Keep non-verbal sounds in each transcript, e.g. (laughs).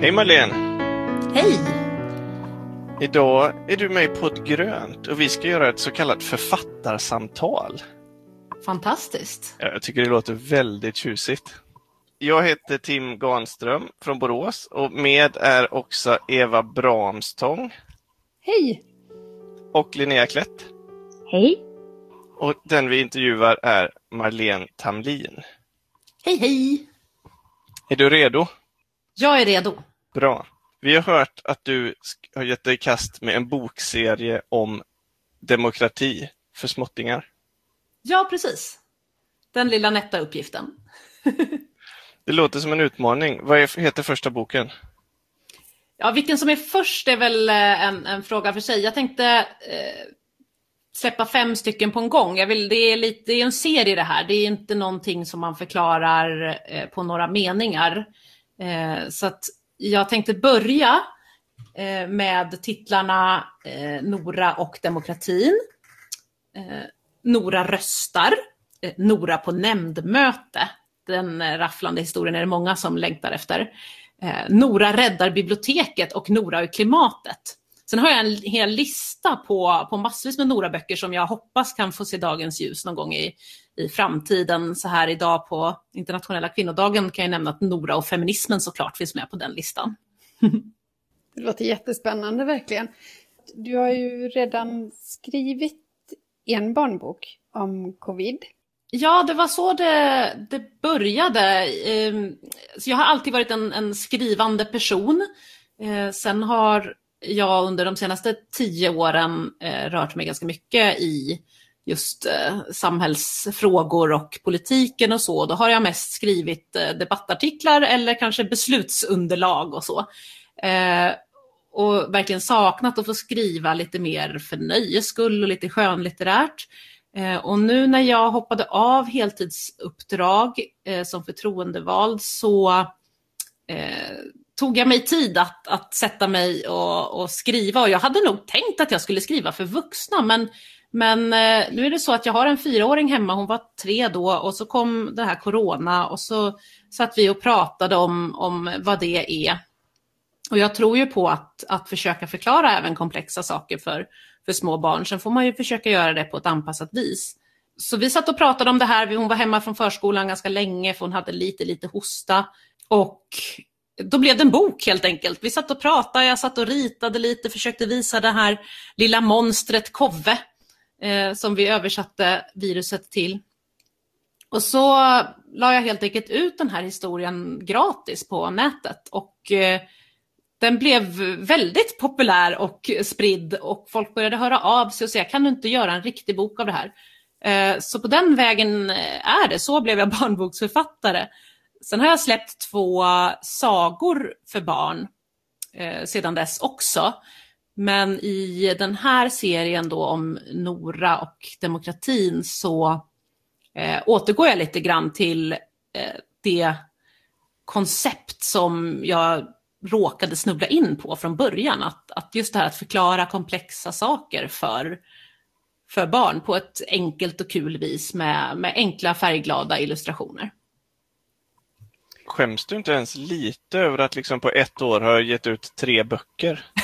Hej Marlene! Hej! Idag är du med i Podd Grönt och vi ska göra ett så kallat författarsamtal. Fantastiskt. Ja, Jag tycker det låter väldigt tjusigt. Jag heter Tim Garnström från Borås och med är också Eva Bramstång Hej! och Linnea Klätt. Hej! Och den vi intervjuar är Marlene Tamlin. Hej, hej! Är du redo? Jag är redo. Bra. Vi har hört att du har gett dig i kast med en bokserie om demokrati för småttingar. Ja, precis. Den lilla nätta uppgiften. (laughs) Det låter som en utmaning. Vad är, heter första boken? Ja, vilken som är först är väl eh, en, en fråga för sig. Jag tänkte eh, släppa fem stycken på en gång. Jag vill, det, är lite, det är en serie det här. Det är inte någonting som man förklarar eh, på några meningar. Eh, så att jag tänkte börja eh, med titlarna eh, Nora och demokratin. Eh, Nora röstar. Nora på nämndmöte. Den rafflande historien är det många som längtar efter. Nora räddar biblioteket och Nora och klimatet. Sen har jag en hel lista på, på massvis med Nora-böcker som jag hoppas kan få se dagens ljus någon gång i, i framtiden. Så här idag på internationella kvinnodagen kan jag nämna att Nora och feminismen såklart finns med på den listan. (laughs) Det låter jättespännande verkligen. Du har ju redan skrivit en barnbok om covid. Ja, det var så det, det började. Ehm, Så jag har alltid varit en, en skrivande person. Eh, Sen har jag under de senaste tio åren eh, rört mig ganska mycket i just eh, samhällsfrågor och politiken och så. Då har jag mest skrivit eh, debattartiklar eller kanske beslutsunderlag och så. Eh, och verkligen saknat att få skriva lite mer för nöjes skull och lite skönlitterärt. Eh, Och nu när jag hoppade av heltidsuppdrag eh, som förtroendevald så eh, tog jag mig tid att, att sätta mig och, och skriva. Och jag hade nog tänkt att jag skulle skriva för vuxna, men, men eh, nu är det så att jag har en fyraåring hemma, hon var tre då, och så kom det här corona och så satt vi och pratade om, om vad det är. Och jag tror ju på att, att försöka förklara även komplexa saker för, för små barn. Sen får man ju försöka göra det på ett anpassat vis. Så vi satt och pratade om det här. Hon var hemma från förskolan ganska länge för hon hade lite, lite hosta. Och då blev det en bok helt enkelt. Vi satt och pratade, jag satt och ritade lite, försökte visa det här lilla monstret Kove eh, som vi översatte viruset till. Och så la jag helt enkelt ut den här historien gratis på nätet och eh, den blev väldigt populär och spridd och folk började höra av sig och säga kan du inte göra en riktig bok av det här? Eh, Så på den vägen eh, är det, så blev jag (laughs) barnboksförfattare. Sen har jag släppt två sagor för barn eh, sedan dess också. Men i den här serien då om Nora och demokratin så eh, återgår jag lite grann till eh, det koncept som jag råkade snubbla in på från början. Att, att just det här att förklara komplexa saker för, för barn på ett enkelt och kul vis med, med enkla färgglada illustrationer. Skäms du inte ens lite över att liksom på ett år ha gett ut tre böcker? (laughs)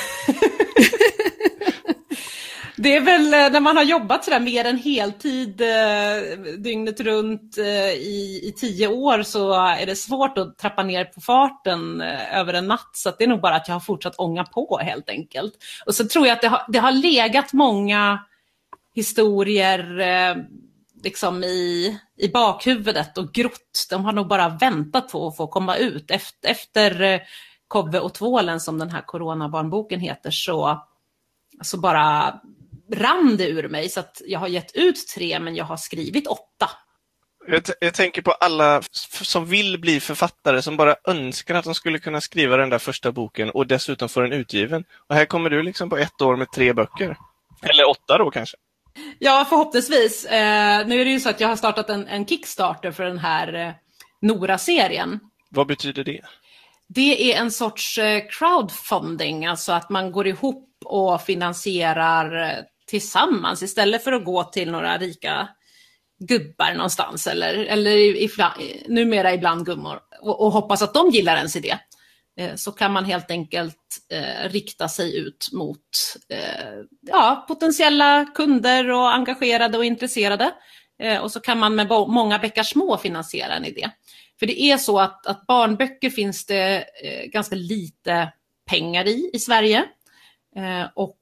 Det är väl eh, när man har jobbat sådär mer än heltid eh, dygnet runt eh, i, i tio år så är det svårt att trappa ner på farten eh, över en natt. Så att det är nog bara att jag har fortsatt ånga på helt enkelt. Och så tror jag att det har, det har legat många historier eh, liksom i, i bakhuvudet och grott. De har nog bara väntat på att få komma ut. Efter, efter eh, Kobbe och tvålen som den här coronabarnboken heter så, så bara rann det ur mig. Så att jag har gett ut tre men jag har skrivit åtta. Jag, t- jag tänker på alla f- som vill bli författare som bara önskar att de skulle kunna skriva den där första boken och dessutom få den utgiven. Och här kommer du liksom på ett år med tre böcker. Eller åtta då kanske. Ja, förhoppningsvis. Eh, nu är det ju så att jag har startat en, en Kickstarter för den här eh, Nora-serien. Vad betyder det? Det är en sorts eh, crowdfunding, alltså att man går ihop och finansierar eh, tillsammans istället för att gå till några rika gubbar någonstans eller, eller i, i, numera ibland gummor och, och hoppas att de gillar ens idé. Eh, så kan man helt enkelt eh, rikta sig ut mot eh, ja, potentiella kunder och engagerade och intresserade. Eh, och så kan man med många bäckar små finansiera en idé. För det är så att, att barnböcker finns det eh, ganska lite pengar i i Sverige. Eh, och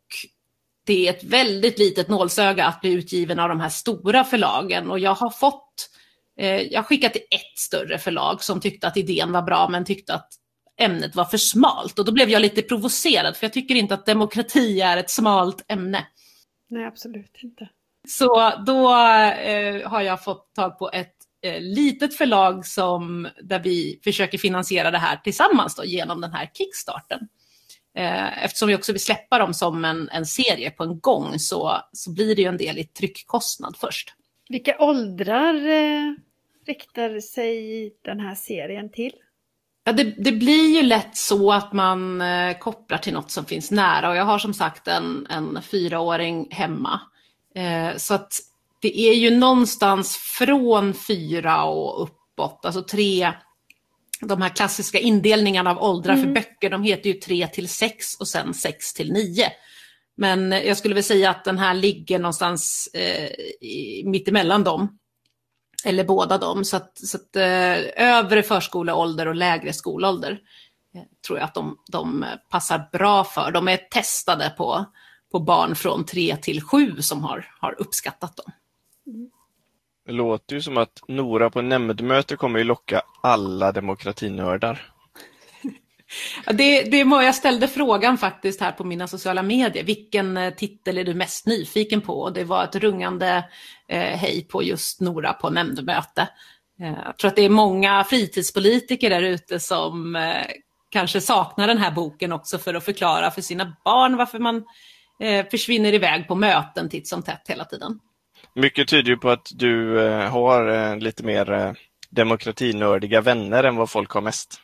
det är ett väldigt litet nålsöga att bli utgiven av de här stora förlagen. Och jag har fått, eh, jag har skickat till ett större förlag som tyckte att idén var bra men tyckte att ämnet var för smalt. Och då blev jag lite provocerad för jag tycker inte att demokrati är ett smalt ämne. Nej, absolut inte. Så då eh, har jag fått tag på ett eh, litet förlag som, där vi försöker finansiera det här tillsammans då, genom den här kickstarten. Eh, eftersom vi också vill släppa dem som en, en serie på en gång så, så blir det ju en del i tryckkostnad först. Vilka åldrar eh, riktar sig den här serien till? Ja, det, det, blir ju lätt så att man eh, kopplar till något som finns nära och jag har som sagt en, en fyraåring hemma. Eh, så att det är ju någonstans från fyra och uppåt, alltså tre, de här klassiska indelningarna av åldrar mm. för böcker, de heter ju tre till sex och sen sex till nio. Men jag skulle väl säga att den här ligger någonstans eh, mittemellan dem. Eller båda dem. Så att, så att eh, övre förskoleålder och lägre skolålder eh, tror jag att de, de passar bra för. De är testade på, på barn från 3 till 7 som har, har uppskattat dem. Det låter ju som att Nora på nämndmöte kommer ju locka alla demokratinördar. Det, det må, jag ställde frågan faktiskt här på mina sociala medier. Vilken eh, titel är du mest nyfiken på? Och det var ett rungande eh, hej på just Nora på nämndmöte. Eh, jag tror att det är många fritidspolitiker där ute som eh, kanske saknar den här boken också för att förklara för sina barn varför man eh, försvinner iväg på möten titt som tätt hela tiden. Mycket tyder ju på att du eh, har eh, lite mer eh, demokratinördiga vänner än vad folk har mest.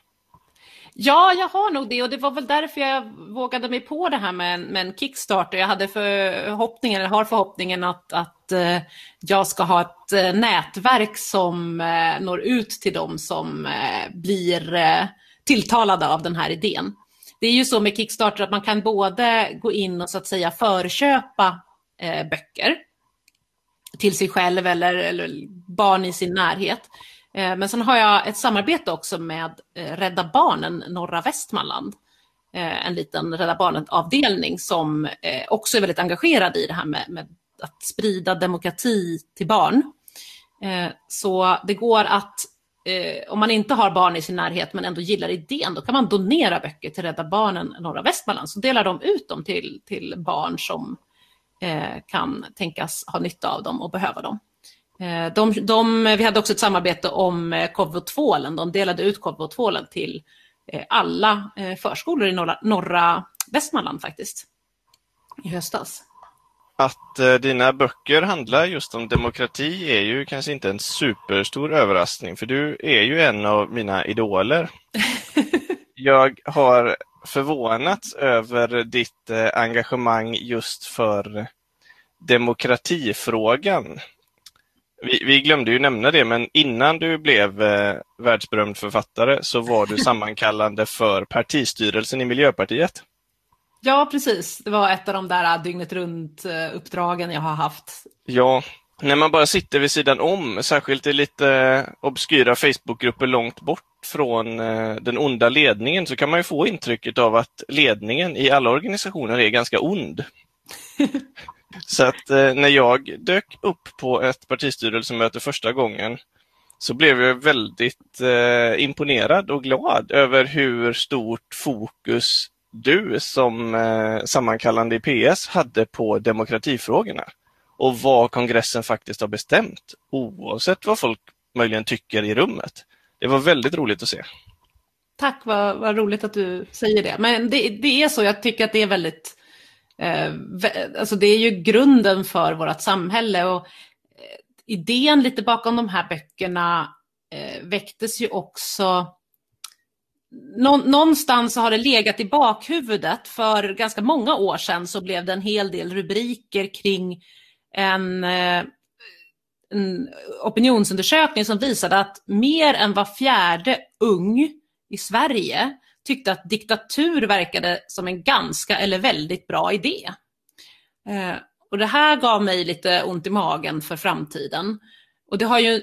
Ja, jag har nog det och det var väl därför jag vågade mig på det här med en, med en Kickstarter. Jag hade förhoppningen, eller har förhoppningen att, att eh, jag ska ha ett eh, nätverk som eh, når ut till dem som blir tilltalade av den här idén. Det är ju så med Kickstarter att man kan både gå in och så att säga förköpa böcker till sig själv eller, eller barn i sin närhet. Eh, men sen har jag ett samarbete också med eh, Rädda Barnen norra Västmanland. Eh, en liten Rädda Barnen-avdelning som också är väldigt engagerad i det här med, med att sprida demokrati till barn. Så det går att, om man inte har barn i sin närhet men ändå gillar idén, då kan man donera böcker till Rädda Barnen norra Västmanland. Så delar de ut dem till, till barn som kan tänkas ha nytta av dem och behöva dem. Eh, de, de, vi hade också ett samarbete om eh, KV-tvålen. De delade ut KV-tvålen till alla förskolor i norra, norra Västmanland faktiskt, i höstas. Att eh, dina böcker handlar just om demokrati är ju kanske inte en superstor överraskning, för du är ju en av mina idoler. (laughs) Jag har förvånats över ditt eh, engagemang just för demokratifrågan. Vi, vi, glömde ju nämna det, men innan du blev eh, världsberömd författare så var du (laughs) sammankallande för partistyrelsen i Miljöpartiet. Ja, precis. Det var ett av de där dygnet runt-uppdragen jag har haft. Ja, när man bara sitter vid sidan om, särskilt i lite obskyra Facebookgrupper långt bort från eh, den onda ledningen, så kan man ju få intrycket av att ledningen i alla organisationer är ganska ond. (laughs) så att eh, när jag dök upp på ett partistyrelsemöte första gången så blev jag väldigt eh, imponerad och glad över hur stort fokus du som eh, sammankallande i PS hade på demokratifrågorna och vad kongressen faktiskt har bestämt, oavsett vad folk möjligen tycker i rummet. Det var väldigt roligt att se. Tack, vad, vad roligt att du säger det. Men det, det, är så, jag tycker att det är väldigt, eh, Eh, alltså det är ju grunden för vårt samhälle och eh, idén lite bakom de här böckerna eh, väcktes ju också någonstans har det legat i bakhuvudet. För ganska många år sedan så blev det en hel del rubriker kring en, en opinionsundersökning som visade att mer än var fjärde ung i Sverige tyckte att diktatur verkade som en ganska eller väldigt bra idé. Eh, och det här gav mig lite ont i magen för framtiden. Och det har ju,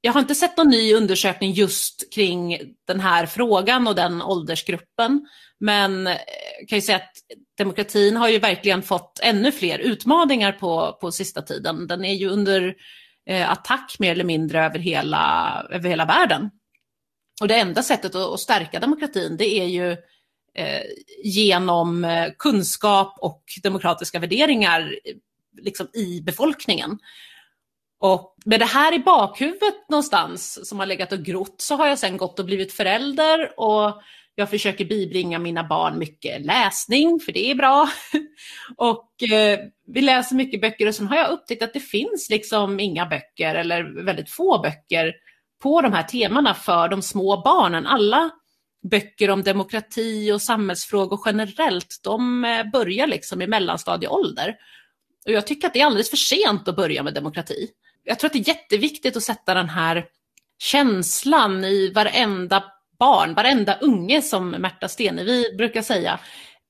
jag har inte sett någon ny undersökning just kring den här frågan och den åldersgruppen. Men jag kan ju säga att demokratin har ju verkligen fått ännu fler utmaningar på, på sista tiden. Den är ju under eh, attack mer eller mindre över hela, över hela världen. Och det enda sättet att, att stärka demokratin det är ju eh, genom eh, kunskap och demokratiska värderingar eh, liksom i befolkningen. Och med det här i bakhuvudet någonstans som har legat och grott så har jag sen gått och blivit förälder och jag försöker bibringa mina barn mycket läsning, för det är bra. (laughs) och eh, vi läser mycket böcker och sen har jag upptäckt att det finns liksom inga böcker eller väldigt få böcker på de här temana för de små barnen. Alla böcker om demokrati och samhällsfrågor generellt, de eh, börjar liksom i mellanstadieålder. Och jag tycker att det är alldeles för sent att börja med demokrati. Jag tror att det är jätteviktigt att sätta den här känslan i varenda barn, varenda unge som Märta Stenevi brukar säga,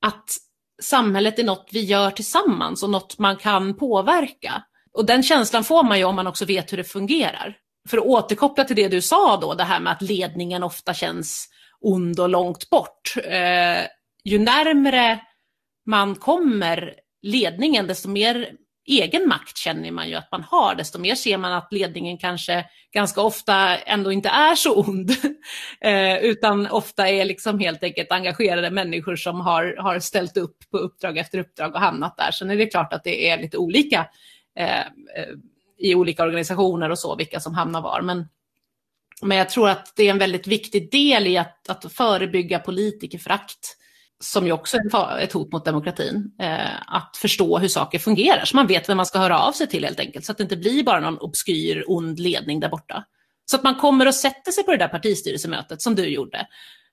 att samhället är något vi gör tillsammans och något man kan påverka. Och den känslan får man ju om man också vet hur det fungerar. För att återkoppla till det du sa då, det här med att ledningen ofta känns ond och långt bort. Eh, ju närmre man kommer ledningen, desto mer egen makt känner man ju att man har, desto mer ser man att ledningen kanske ganska ofta ändå inte är så ond, (laughs) eh, utan ofta är liksom helt enkelt engagerade människor som har, har ställt upp på uppdrag efter uppdrag och hamnat där. Sen är det klart att det är lite olika eh, eh i olika organisationer och så, vilka som hamnar var. Men, men jag tror att det är en väldigt viktig del i att, att förebygga politikerfrakt som ju också är ett hot mot demokratin, eh, att förstå hur saker fungerar, så man vet vem man ska höra av sig till helt enkelt, så att det inte blir bara någon obskyr, ond ledning där borta. Så att man kommer och sätter sig på det där partistyrelsemötet som du gjorde.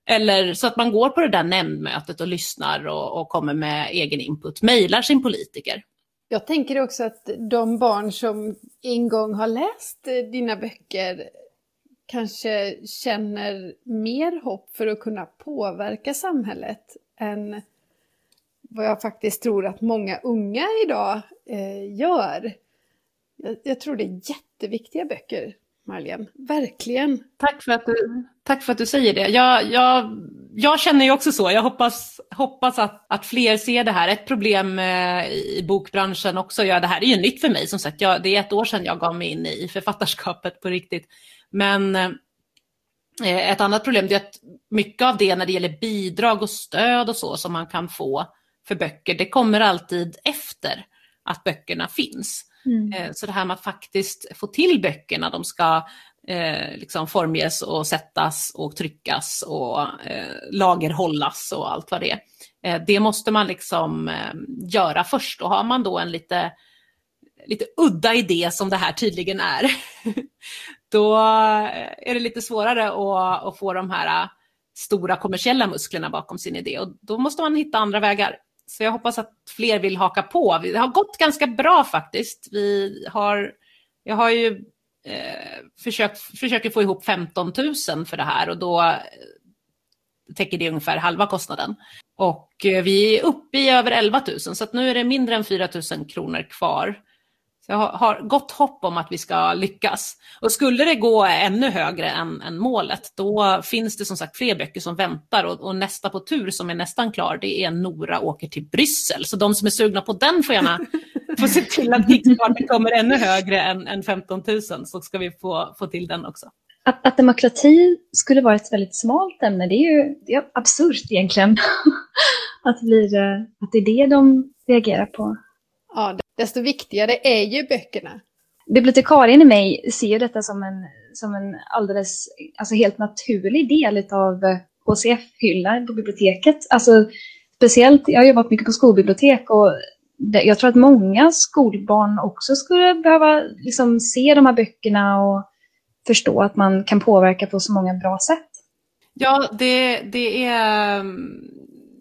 Eller så att man går på det där nämndmötet och lyssnar och, och kommer med egen input, mejlar sin politiker. Jag tänker också att de barn som en gång har läst dina böcker kanske känner mer hopp för att kunna påverka samhället än vad jag faktiskt tror att många unga idag eh, gör. Jag, jag, tror det är jätteviktiga böcker, Marlene. Verkligen. Tack för att du, tack för att du säger det. Jag, jag, jag känner ju också så. Jag hoppas, hoppas att, att fler ser det här. Ett problem eh, i bokbranschen också, ja, det här är ju nytt för mig som sagt. Jag, det är ett år sedan jag gav mig in i författarskapet på riktigt. Men Eh, ett annat problem är att mycket av det när det gäller bidrag och stöd och så som man kan få för böcker, det kommer alltid efter att böckerna finns. Mm. Eh, så det här med att faktiskt få till böckerna, de ska eh, liksom formges och sättas och tryckas och eh, lagerhållas och allt vad det är. Eh, det måste man liksom eh, göra först och har man då en lite lite udda idé som det här tydligen är, (laughs) då eh, är det lite svårare att, att, få de här eh, stora kommersiella musklerna bakom sin idé och då måste man hitta andra vägar. Så jag hoppas att fler vill haka på. Det har gått ganska bra faktiskt. Vi har, jag har ju eh, försökt, försöker få ihop 15 000 för det här och då eh, täcker det ungefär halva kostnaden. Och eh, vi är uppe i över 11 000 så att nu är det mindre än 4 000 kronor kvar jag har gott hopp om att vi ska lyckas. Och skulle det gå ännu högre än, än målet, då finns det som sagt fler böcker som väntar och, och, nästa på tur som är nästan klar, det är Nora åker till Bryssel. Så de som är sugna på den får gärna få se till att Kickstarter kommer ännu högre än, än 15 000 så ska vi få, få till den också. Att, att demokrati skulle vara ett väldigt smalt ämne, det är ju det är absurt egentligen. (laughs) att, det blir, eh, att det är det de reagerar på. Ja, desto viktigare är ju böckerna. Bibliotekarien i mig ser ju detta som en, som en alldeles, alltså helt naturlig del av HCF-hyllan på biblioteket. Alltså speciellt, jag har jobbat mycket på skolbibliotek och det, jag tror att många skolbarn också skulle behöva liksom se de här böckerna och förstå att man kan påverka på så många bra sätt. Ja, det, det är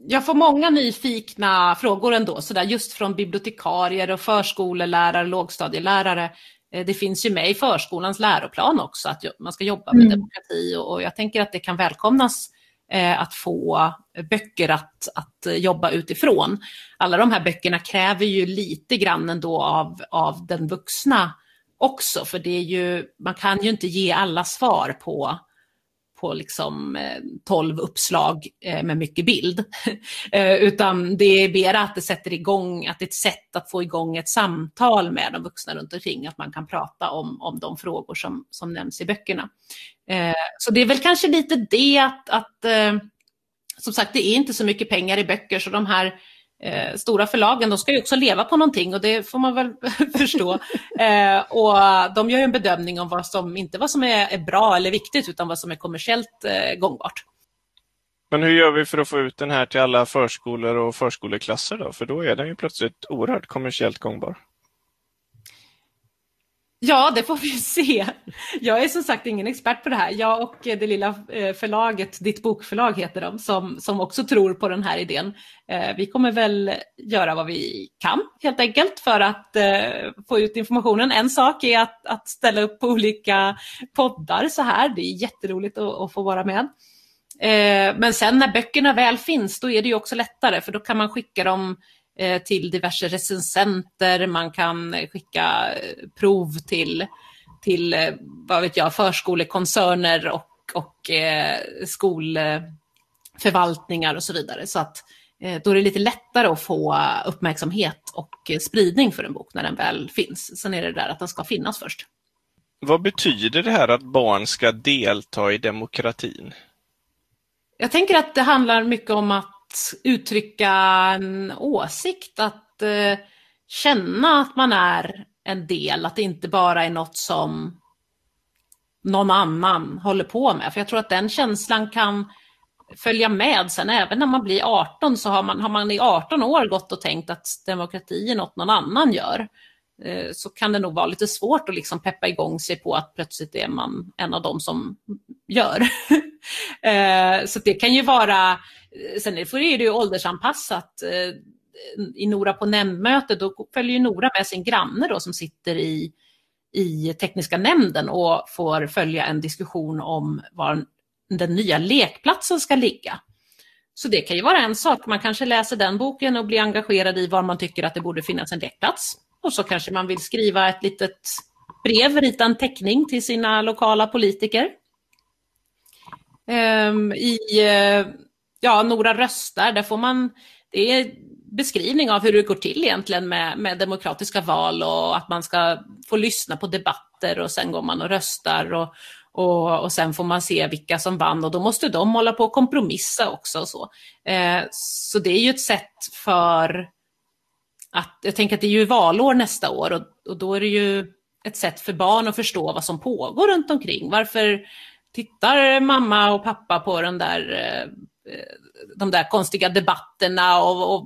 jag får många nyfikna frågor ändå, så där, just från bibliotekarier och förskolelärare, lågstadielärare. Eh, det finns ju med i förskolans läroplan också att man ska jobba med mm. demokrati och jag tänker att det kan välkomnas eh, att få böcker att, att jobba utifrån. Alla de här böckerna kräver ju lite grann ändå av, av den vuxna också, för det är ju, man kan ju inte ge alla svar på på liksom eh, 12 uppslag eh, med mycket bild. (laughs) Eh, utan det är mer att det sätter igång, att det är ett sätt att få igång ett samtal med de vuxna runt omkring, att man kan prata om, om de frågor som, som nämns i böckerna. Så det är väl kanske lite det att, att som sagt, det är inte så mycket pengar i böcker, så de här eh, stora förlagen, de ska ju också leva på någonting och det får man väl (laughs) förstå. Eh, och de gör ju en bedömning om vad som, inte vad som är, är bra eller viktigt, utan vad som är kommersiellt eh, gångbart. Men hur gör vi för att få ut den här till alla förskolor och förskoleklasser då? För då är den ju plötsligt oerhört kommersiellt gångbar. Ja, det får vi se. Jag är som sagt ingen expert på det här. Jag och eh, det lilla eh, förlaget, Ditt bokförlag heter de, som, som också tror på den här idén. Eh, vi kommer väl göra vad vi kan helt enkelt för att få ut informationen. En sak är att, att ställa upp på olika poddar så här. Det är jätteroligt att, att få vara med. Men sen när böckerna väl finns, då är det ju också lättare, för då kan man skicka dem till diverse recensenter, man kan skicka eh, prov till, till eh, vad vet jag, förskolekoncerner och, och skolförvaltningar och så vidare. Så att då är det lite lättare att få uppmärksamhet och spridning för en bok när den väl finns. Sen är det där att den ska finnas först. Vad betyder det här att barn ska delta i demokratin? Jag tänker att det handlar mycket om att uttrycka en åsikt, att eh, känna att man är en del, att det inte bara är något som någon annan håller på med. För jag tror att den känslan kan följa med sen, även när man blir 18 så har man, har man i 18 år gått och tänkt att demokrati är något någon annan gör. Eh, så kan det nog vara lite svårt att liksom peppa igång sig på att plötsligt är man en av dem som gör. (laughs) Eh, så det kan ju vara, eh, sen är det ju åldersanpassat. I Nora på nämndmöte, då följer ju Nora med sin granne då som sitter i, i tekniska nämnden och får följa en diskussion om var den nya lekplatsen ska ligga. Så det kan ju vara en sak, man kanske läser den boken och blir engagerad i var man tycker att det borde finnas en lekplats. Och så kanske man vill skriva ett litet brev, rita en teckning till sina lokala politiker. Um, I uh, ja, Nora röstar, där får man, det är beskrivning av hur det går till egentligen med, med demokratiska val och att man ska få lyssna på debatter och sen går man och röstar och, och, och sen får man se vilka som vann och då måste de hålla på och kompromissa också. Och så. Eh, så det är ju ett sätt för att, jag tänker att det är ju valår nästa år och, och då är det ju ett sätt för barn att förstå vad som pågår runt omkring. Varför tittar mamma och pappa på den där, eh, de där konstiga debatterna och, och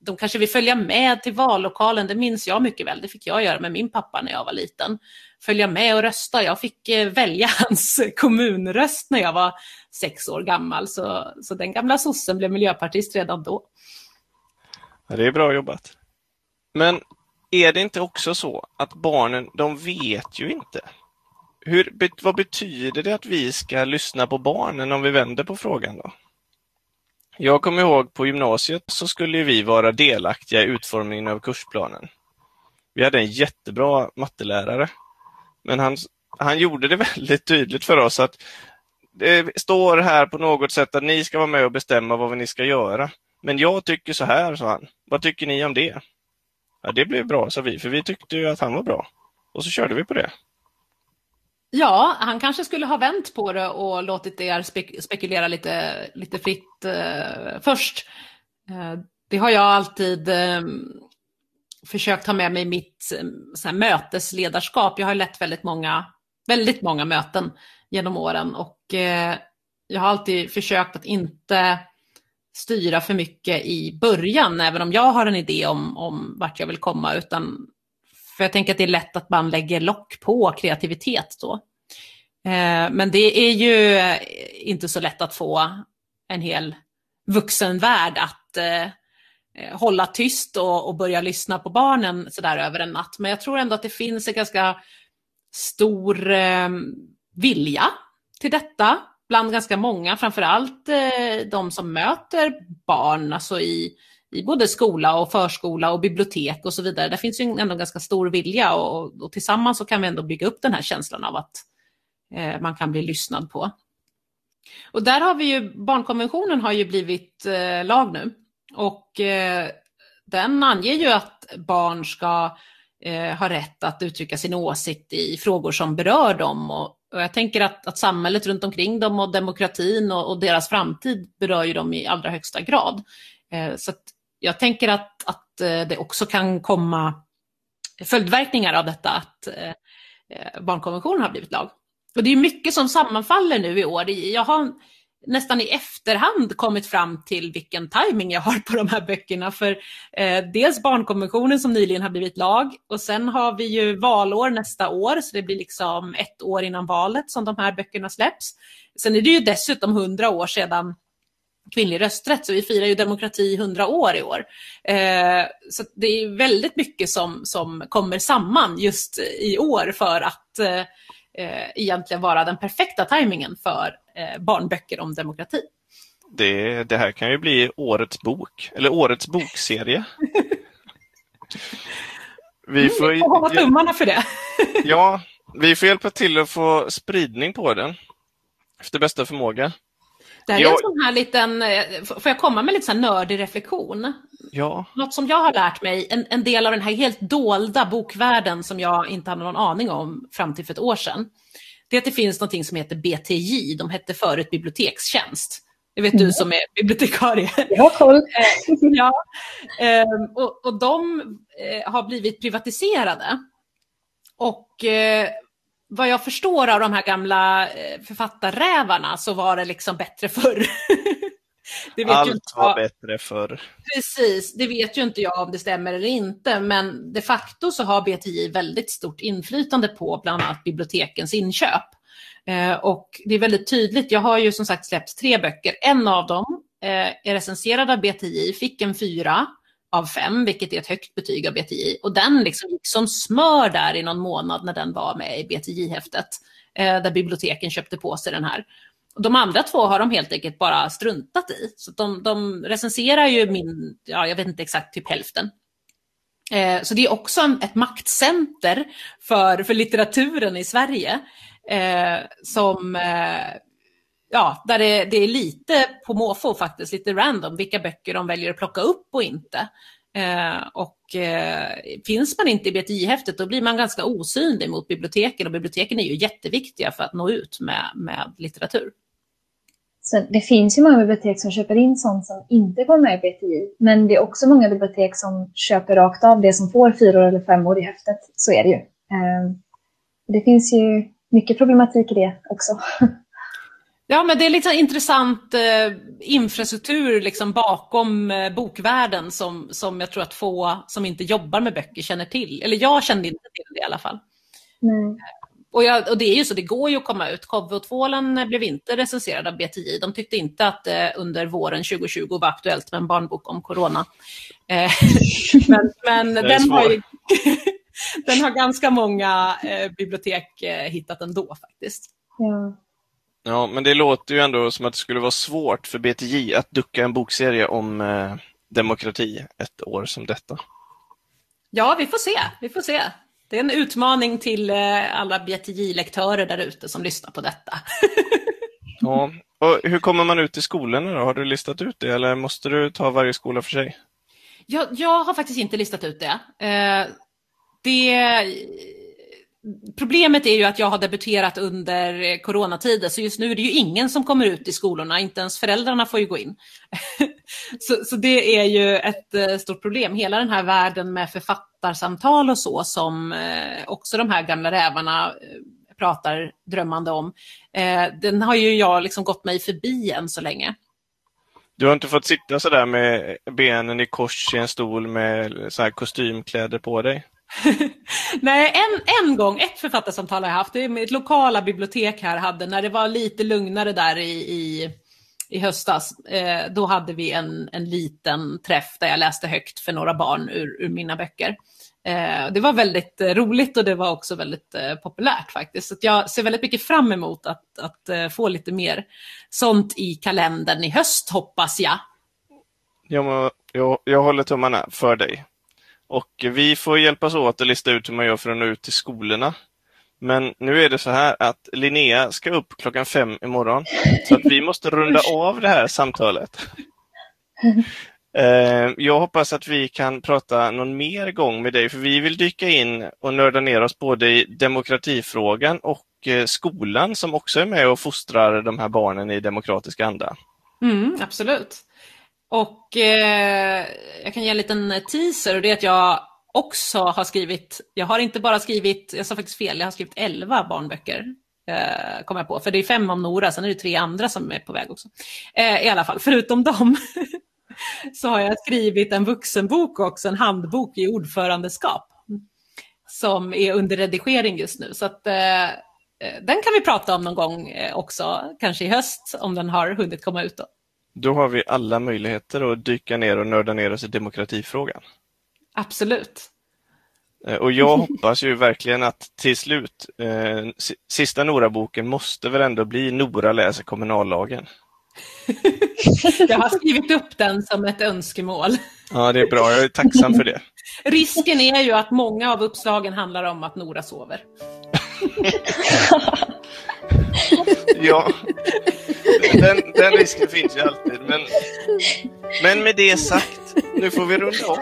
de kanske vill följa med till vallokalen, det minns jag mycket väl, det fick jag göra med min pappa när jag var liten. Följa med och rösta, jag fick eh, välja (laughs) hans kommunröst när jag var sex år gammal, så, så den gamla sossen blev miljöpartist redan då. Ja, det är bra jobbat. Men är det inte också så att barnen, de vet ju inte? Hur, vad betyder det att vi ska lyssna på barnen om vi vänder på frågan då? Jag kommer ihåg på gymnasiet så skulle vi vara delaktiga i utformningen av kursplanen. Vi hade en jättebra mattelärare, men han, han gjorde det (laughs) väldigt tydligt för oss att det står här på något sätt att ni ska vara med och bestämma vad ni ska göra. Men jag tycker så här, sa han. Vad tycker ni om det? Ja, det blev bra, sa vi, för vi tyckte ju att han var bra. Och så körde vi på det. Ja, han kanske skulle ha vänt på det och låtit er spek spekulera lite, lite fritt eh, först. Eh, det har jag alltid eh, försökt ha med mig i mitt eh, här, mötesledarskap. Jag har lett väldigt många, väldigt många möten genom åren och eh, jag har alltid försökt att inte styra för mycket i början, även om jag har en idé om, om vart jag vill komma, utan för jag tänker att det är lätt att man lägger lock på kreativitet då. Eh, men det är ju inte så lätt att få en hel vuxenvärld att eh, hålla tyst och, och börja lyssna på barnen sådär över en natt. Men jag tror ändå att det finns en ganska stor eh, vilja till detta bland ganska många, framförallt eh, de som möter barn, alltså i, i både skola och förskola och bibliotek och så vidare. Där finns ju ändå ganska stor vilja och, och tillsammans så kan vi ändå bygga upp den här känslan av att eh, man kan bli lyssnad på. Och där har vi ju, barnkonventionen har ju blivit eh, lag nu och eh, den anger ju att barn ska eh, ha rätt att uttrycka sin åsikt i frågor som berör dem. Och, och jag tänker att, att, samhället runt omkring dem och demokratin och, och, deras framtid berör ju dem i allra högsta grad. Eh, så jag tänker att, att eh, det också kan komma följdverkningar av detta, att eh, eh barnkonventionen har blivit lag. Och det är mycket som sammanfaller nu i år. Jag har nästan i efterhand kommit fram till vilken timing jag har på de här böckerna. För eh, dels barnkonventionen som nyligen har blivit lag och sen har vi ju valår nästa år, så det blir liksom ett år innan valet som de här böckerna släpps. Sen är det ju dessutom hundra år sedan kvinnlig rösträtt, så vi firar ju demokrati hundra år i år. Eh, så det är väldigt mycket som, som kommer samman just i år för att eh, eh egentligen vara den perfekta tajmingen för barnböcker om demokrati. Det, det här kan ju bli årets bok, eller årets bokserie. Vi får, mm, får hålla tummarna för det. (laughs) ja, vi får hjälpa till att få spridning på den efter bästa förmåga. Det här är jag... en sån här liten, eh, får jag komma med lite så nördig reflektion? Ja. Något som jag har lärt mig, en, en del av den här helt dolda bokvärlden som jag inte hade någon aning om fram till för ett år sedan, det är att det finns något som heter BTJ, de hette förut bibliotekstjänst. Det vet mm. du som är bibliotekarie. Jag har koll. (laughs) ja. Ehm, och, och de eh, har blivit privatiserade. Och eh, vad jag förstår av de här gamla eh, författarrävarna så var det liksom bättre förr. (laughs) Allt var bättre förr. Precis, det vet ju inte jag om det stämmer eller inte, men de facto så har BTI väldigt stort inflytande på bland annat bibliotekens inköp. Eh, och det är väldigt tydligt, jag har ju som sagt släppt tre böcker, en av dem eh, är recenserad av BTI, fick en fyra av fem, vilket är ett högt betyg av BTI. Och den liksom gick som smör där i någon månad när den var med i BTI-häftet, eh, där biblioteken köpte på sig den här. De andra två har de helt enkelt bara struntat i. Så de, de recenserar ju min, ja jag vet inte exakt, typ hälften. Eh, så det är också en, ett maktcenter för, för litteraturen i Sverige. Eh, som, eh, ja, där det, det, är lite på måfå faktiskt, lite random, vilka böcker de väljer att plocka upp och inte. Eh, och eh, finns man inte i BTI-häftet då blir man ganska osynlig mot biblioteken och biblioteken är ju jätteviktiga för att nå ut med, med litteratur. Så det finns ju många bibliotek som köper in sånt som inte går med i BTI, men det är också många bibliotek som köper rakt av det som får fyra eller fem år i häftet. Så är det ju. Eh, det finns ju mycket problematik i det också. (laughs) Ja, men det är liksom intressant eh, infrastruktur liksom bakom eh, bokvärlden som, som jag tror att få som inte jobbar med böcker känner till. Eller jag kände inte till det i alla fall. Nej. Och, jag, och, det är ju så, det går ju att komma ut. Kobbe och tvålen blev inte recenserade av BTI. De tyckte inte att det eh, under våren 2020 var aktuellt med en barnbok om corona. Eh, (laughs) men men den, har ju, (laughs) den har ganska många eh, bibliotek eh, hittat ändå faktiskt. Ja. Ja, men det låter ju ändå som att det skulle vara svårt för BTJ att ducka en bokserie om eh, demokrati ett år som detta. Ja, vi får se. Vi får se. Det är en utmaning till eh, alla BTJ-lektörer där ute som lyssnar på detta. (laughs) ja, och hur kommer man ut i skolorna då? Har du listat ut det eller måste du ta varje skola för sig? Jag, jag har faktiskt inte listat ut det. Eh, det Problemet är ju att jag har debuterat under eh, coronatider, så just nu är det ju ingen som kommer ut i skolorna, inte ens föräldrarna får ju gå in. (laughs) så, så, det är ju ett eh, stort problem. Hela den här världen med författarsamtal och så, som eh, också de här gamla rävarna pratar drömmande om, den har ju jag liksom gått mig förbi än så länge. Du har inte fått sitta sådär med benen i kors i en stol med så här kostymkläder på dig? (laughs) Nej, en, en gång, ett författarsamtal har jag haft, det är mitt lokala bibliotek här hade, när det var lite lugnare där i, i, i höstas, eh, då hade vi en, en liten träff där jag läste högt för några barn ur, ur mina böcker. Eh, det var väldigt eh, roligt och det var också väldigt eh, populärt faktiskt. Så jag ser väldigt mycket fram emot att, att eh, få lite mer sånt i kalendern i höst hoppas jag. Ja, jag, jag håller tummarna för dig. Och vi får hjälpas åt att lista ut hur man gör för att nå ut till skolorna. Men nu är det så här att Linnea ska upp klockan fem imorgon. Så att vi (laughs) måste runda av det här samtalet. (laughs) Eh, jag hoppas att vi kan prata någon mer gång med dig, för vi vill dyka in och nörda ner oss både i demokratifrågan och eh, skolan som också är med och fostrar de här barnen i demokratisk anda. Mm, absolut. Och eh, jag kan ge en liten teaser och det är att jag också har skrivit, jag har inte bara skrivit, jag sa faktiskt fel, jag har skrivit elva barnböcker. Eh, kom jag på, för det är fem om Nora, sen är det tre andra som är på väg också. Eh, I alla fall, förutom dem (laughs) så har jag skrivit en vuxenbok också, en handbok i ordförandeskap. Som är under redigering just nu. Så att, eh, eh den kan vi prata om någon gång eh, också, kanske i höst, om den har hunnit komma ut. Då. Då har vi alla möjligheter att dyka ner och nörda ner oss i demokratifrågan. Absolut. Eh, och jag hoppas ju verkligen att till slut, eh, sista Nora-boken måste väl ändå bli Nora läser kommunallagen. (laughs) jag har skrivit upp den som ett önskemål. Ja, det är bra. Jag är tacksam för det. (laughs) Risken är ju att många av uppslagen handlar om att Nora sover. (laughs) ja, den, den, risken finns ju alltid. Men, men med det sagt, nu får vi runda av.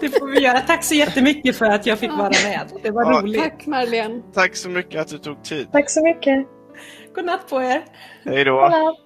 Det får vi göra. Tack så jättemycket för att jag fick vara med. Det var ja, roligt. Tack Marlene. Tack så mycket att du tog tid. Tack så mycket. God natt på er. Hej då.